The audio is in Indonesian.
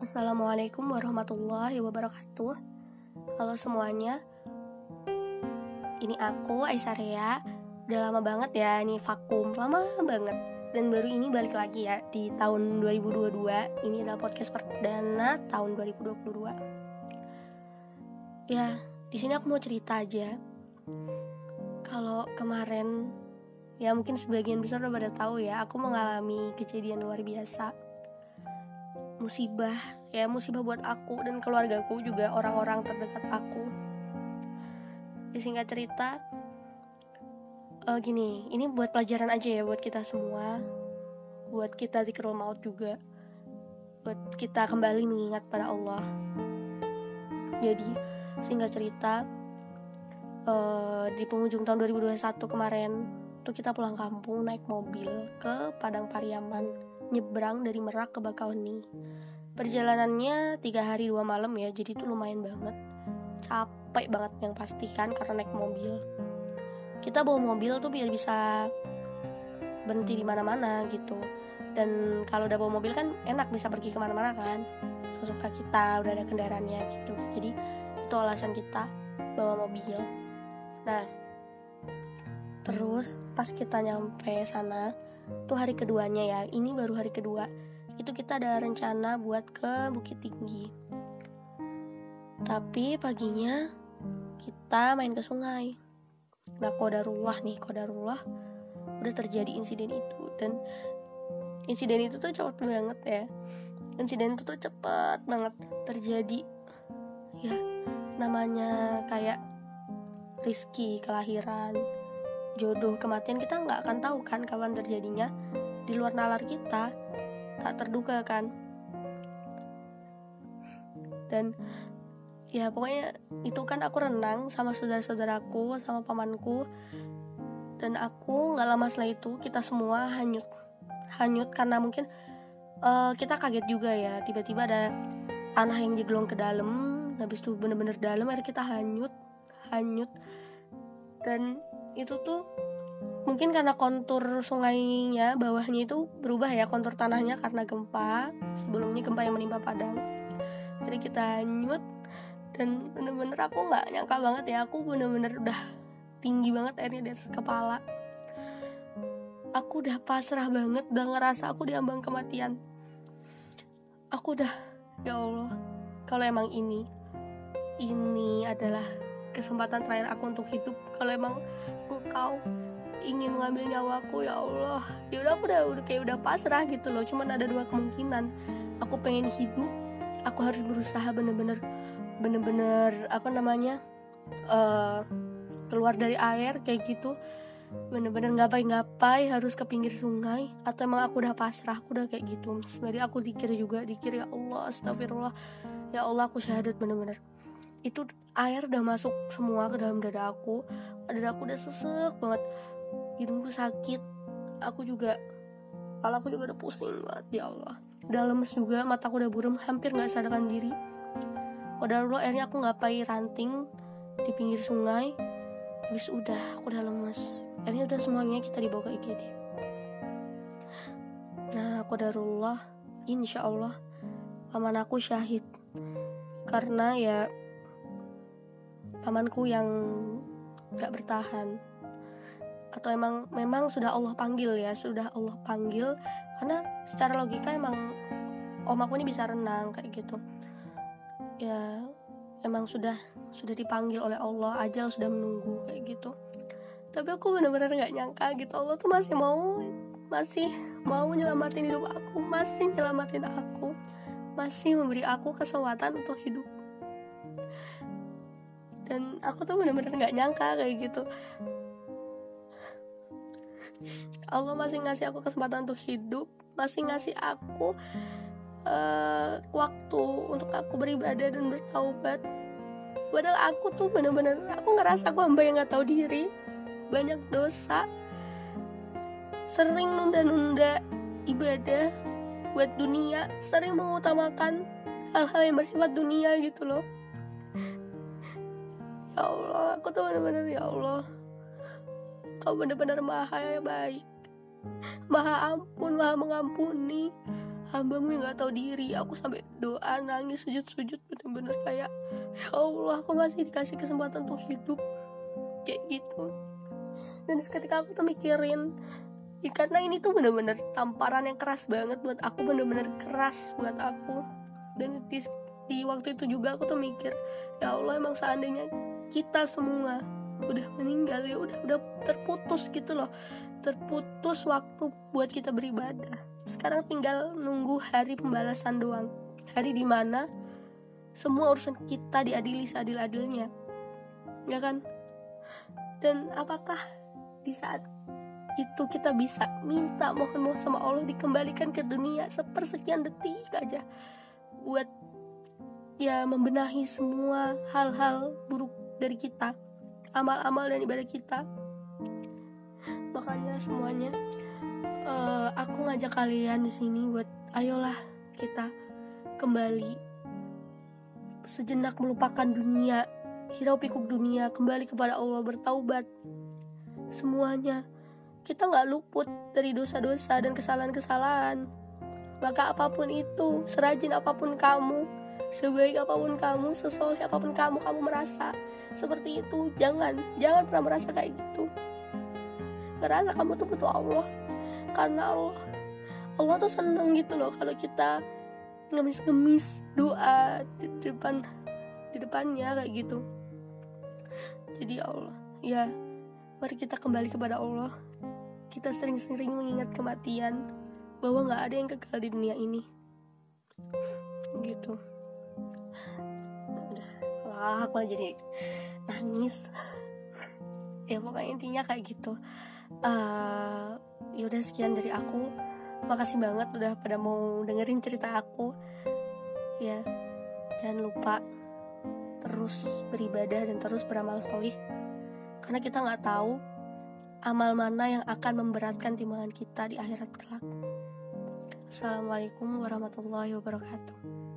Assalamualaikum warahmatullahi wabarakatuh. Halo semuanya. Ini aku Aisyah Udah lama banget ya Ini vakum. Lama banget. Dan baru ini balik lagi ya Di tahun 2022 Ini adalah podcast perdana tahun 2022 Ya di sini aku mau cerita aja. Kalau kemarin Ya mungkin sebagian besar udah pada tahu ya Aku mengalami kejadian luar biasa musibah ya musibah buat aku dan keluargaku juga orang-orang terdekat aku. Ya, singkat cerita uh, gini ini buat pelajaran aja ya buat kita semua. Buat kita zikrul maut juga. Buat kita kembali mengingat pada Allah. Jadi singkat cerita uh, di penghujung tahun 2021 kemarin tuh kita pulang kampung naik mobil ke Padang Pariaman nyebrang dari Merak ke Bakauheni. Perjalanannya tiga hari dua malam ya, jadi itu lumayan banget. Capek banget yang pasti kan karena naik mobil. Kita bawa mobil tuh biar bisa berhenti di mana-mana gitu. Dan kalau udah bawa mobil kan enak bisa pergi ke mana-mana kan. Sesuka kita udah ada kendaraannya gitu. Jadi itu alasan kita bawa mobil. Nah, terus pas kita nyampe sana tuh hari keduanya ya. Ini baru hari kedua. Itu kita ada rencana buat ke Bukit Tinggi. Tapi paginya kita main ke sungai. Nah kodarullah nih kodarullah udah terjadi insiden itu. Dan insiden itu tuh cepet banget ya. Insiden itu tuh cepet banget terjadi. Ya namanya kayak Rizky kelahiran jodoh kematian kita nggak akan tahu kan kapan terjadinya. Di luar nalar kita tak terduga kan. Dan ya pokoknya itu kan aku renang sama saudara-saudaraku sama pamanku. Dan aku nggak lama setelah itu kita semua hanyut hanyut karena mungkin uh, kita kaget juga ya. Tiba-tiba ada tanah yang jeglong ke dalam habis itu bener-bener dalam akhirnya kita hanyut hanyut. Dan itu tuh mungkin karena kontur sungainya bawahnya itu berubah ya kontur tanahnya karena gempa. Sebelumnya gempa yang menimpa Padang. Jadi kita hanyut dan bener-bener aku nggak nyangka banget ya aku bener-bener udah tinggi banget airnya di atas kepala. Aku udah pasrah banget udah ngerasa aku diambang kematian. Aku udah ya Allah kalau emang ini ini adalah kesempatan terakhir aku untuk hidup. Kalau emang engkau ingin mengambil nyawaku ya Allah. Ya udah aku udah udah kayak udah pasrah gitu loh. Cuman ada dua kemungkinan. Aku pengen hidup aku harus berusaha bener-bener bener-bener apa namanya uh, keluar dari air kayak gitu. Bener-bener ngapain-ngapain harus ke pinggir sungai. Atau emang aku udah pasrah aku udah kayak gitu. Sebenarnya aku dikir juga dikir ya Allah astagfirullah. Ya Allah aku syahadat bener-bener itu air udah masuk semua ke dalam dada aku. Dada aku udah sesek banget. Hidungku sakit. Aku juga kepala aku juga udah pusing banget ya Allah. Udah lemes juga mataku udah buram hampir nggak sadarkan diri. Udah dulu akhirnya aku ngapain? Ranting di pinggir sungai. Habis udah aku udah lemes. Akhirnya udah semuanya kita dibawa ke IGD nah aku darullah insya Allah paman aku syahid. Karena ya pamanku yang gak bertahan. Atau emang memang sudah Allah panggil ya sudah Allah panggil. Karena secara logika emang om aku ini bisa renang kayak gitu. Ya emang sudah sudah dipanggil oleh Allah ajal sudah menunggu kayak gitu. Tapi aku benar-benar nggak nyangka gitu Allah tuh masih mau masih mau nyelamatin hidup aku masih nyelamatin aku masih memberi aku kesempatan untuk hidup dan aku tuh bener-bener nggak nyangka kayak gitu. Allah masih ngasih aku kesempatan untuk hidup masih ngasih aku uh, waktu untuk aku beribadah dan bertaubat. Padahal aku tuh bener-bener aku ngerasa aku hamba yang nggak tahu diri. Banyak dosa. Sering nunda-nunda ibadah buat dunia sering mengutamakan hal-hal yang bersifat dunia gitu loh ya Allah aku tuh bener-bener ya Allah. Kau bener-bener maha baik. Maha ampun maha mengampuni. Hambamu yang gak tahu diri. Aku sampai doa nangis sujud-sujud bener-bener kayak ya Allah aku masih dikasih kesempatan untuk hidup. Kayak gitu. Dan seketika aku tuh mikirin ya, karena ini tuh bener-bener tamparan yang keras banget buat aku bener-bener keras buat aku. Dan di, di waktu itu juga aku tuh mikir ya Allah emang seandainya kita semua. Udah meninggal ya udah udah terputus gitu loh. Terputus waktu buat kita beribadah. Sekarang tinggal nunggu hari pembalasan doang. Hari di mana semua urusan kita diadili seadil-adilnya. Ya kan? Dan apakah di saat itu kita bisa minta mohon-mohon sama Allah dikembalikan ke dunia sepersekian detik aja buat ya membenahi semua hal-hal buruk dari kita amal-amal dan ibadah kita. Makanya semuanya uh, aku ngajak kalian di sini buat ayolah kita kembali sejenak melupakan dunia hirau pikuk dunia kembali kepada Allah bertaubat. Semuanya kita nggak luput dari dosa-dosa dan kesalahan-kesalahan. Maka apa pun itu serajin apa pun kamu sebaik apa pun kamu sesoleh apa pun kamu kamu merasa seperti itu. Jangan jangan pernah merasa kayak gitu. Merasa kamu tuh butuh Allah. Karena Allah Allah tuh seneng gitu loh kalau kita ngemis-ngemis doa di depan di depannya kayak gitu. Jadi ya Allah ya mari kita kembali kepada Allah. Kita sering-sering mengingat kematian bahwa nggak ada yang kekal di dunia ini. Gitu kalau aku jadi nangis. Ya pokoknya intinya kayak gitu. Uh, ya udah sekian dari aku. Makasih banget udah pada mau dengerin cerita aku. Ya jangan lupa terus beribadah dan terus beramal solih. Karena kita nggak tahu amal mana yang akan memberatkan timbangan kita di akhirat kelak. Assalamualaikum warahmatullahi wabarakatuh.